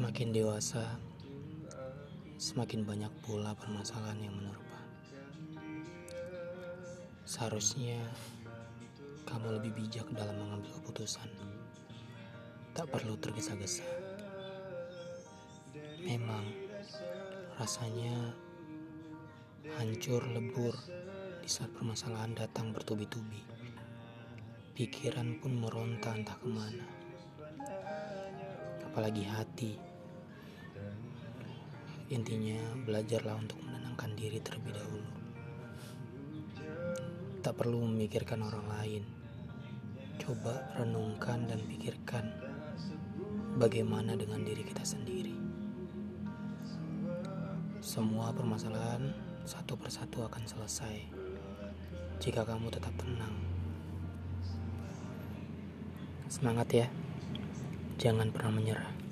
Semakin dewasa, semakin banyak pula permasalahan yang menerpa. Seharusnya kamu lebih bijak dalam mengambil keputusan. Tak perlu tergesa-gesa. Memang rasanya hancur lebur di saat permasalahan datang bertubi-tubi. Pikiran pun meronta entah ke mana. Apalagi hati. Intinya belajarlah untuk menenangkan diri terlebih dahulu. Tak perlu memikirkan orang lain. Coba renungkan dan pikirkan bagaimana dengan diri kita sendiri. Semua permasalahan satu persatu akan selesai jika kamu tetap tenang. Semangat ya, jangan pernah menyerah.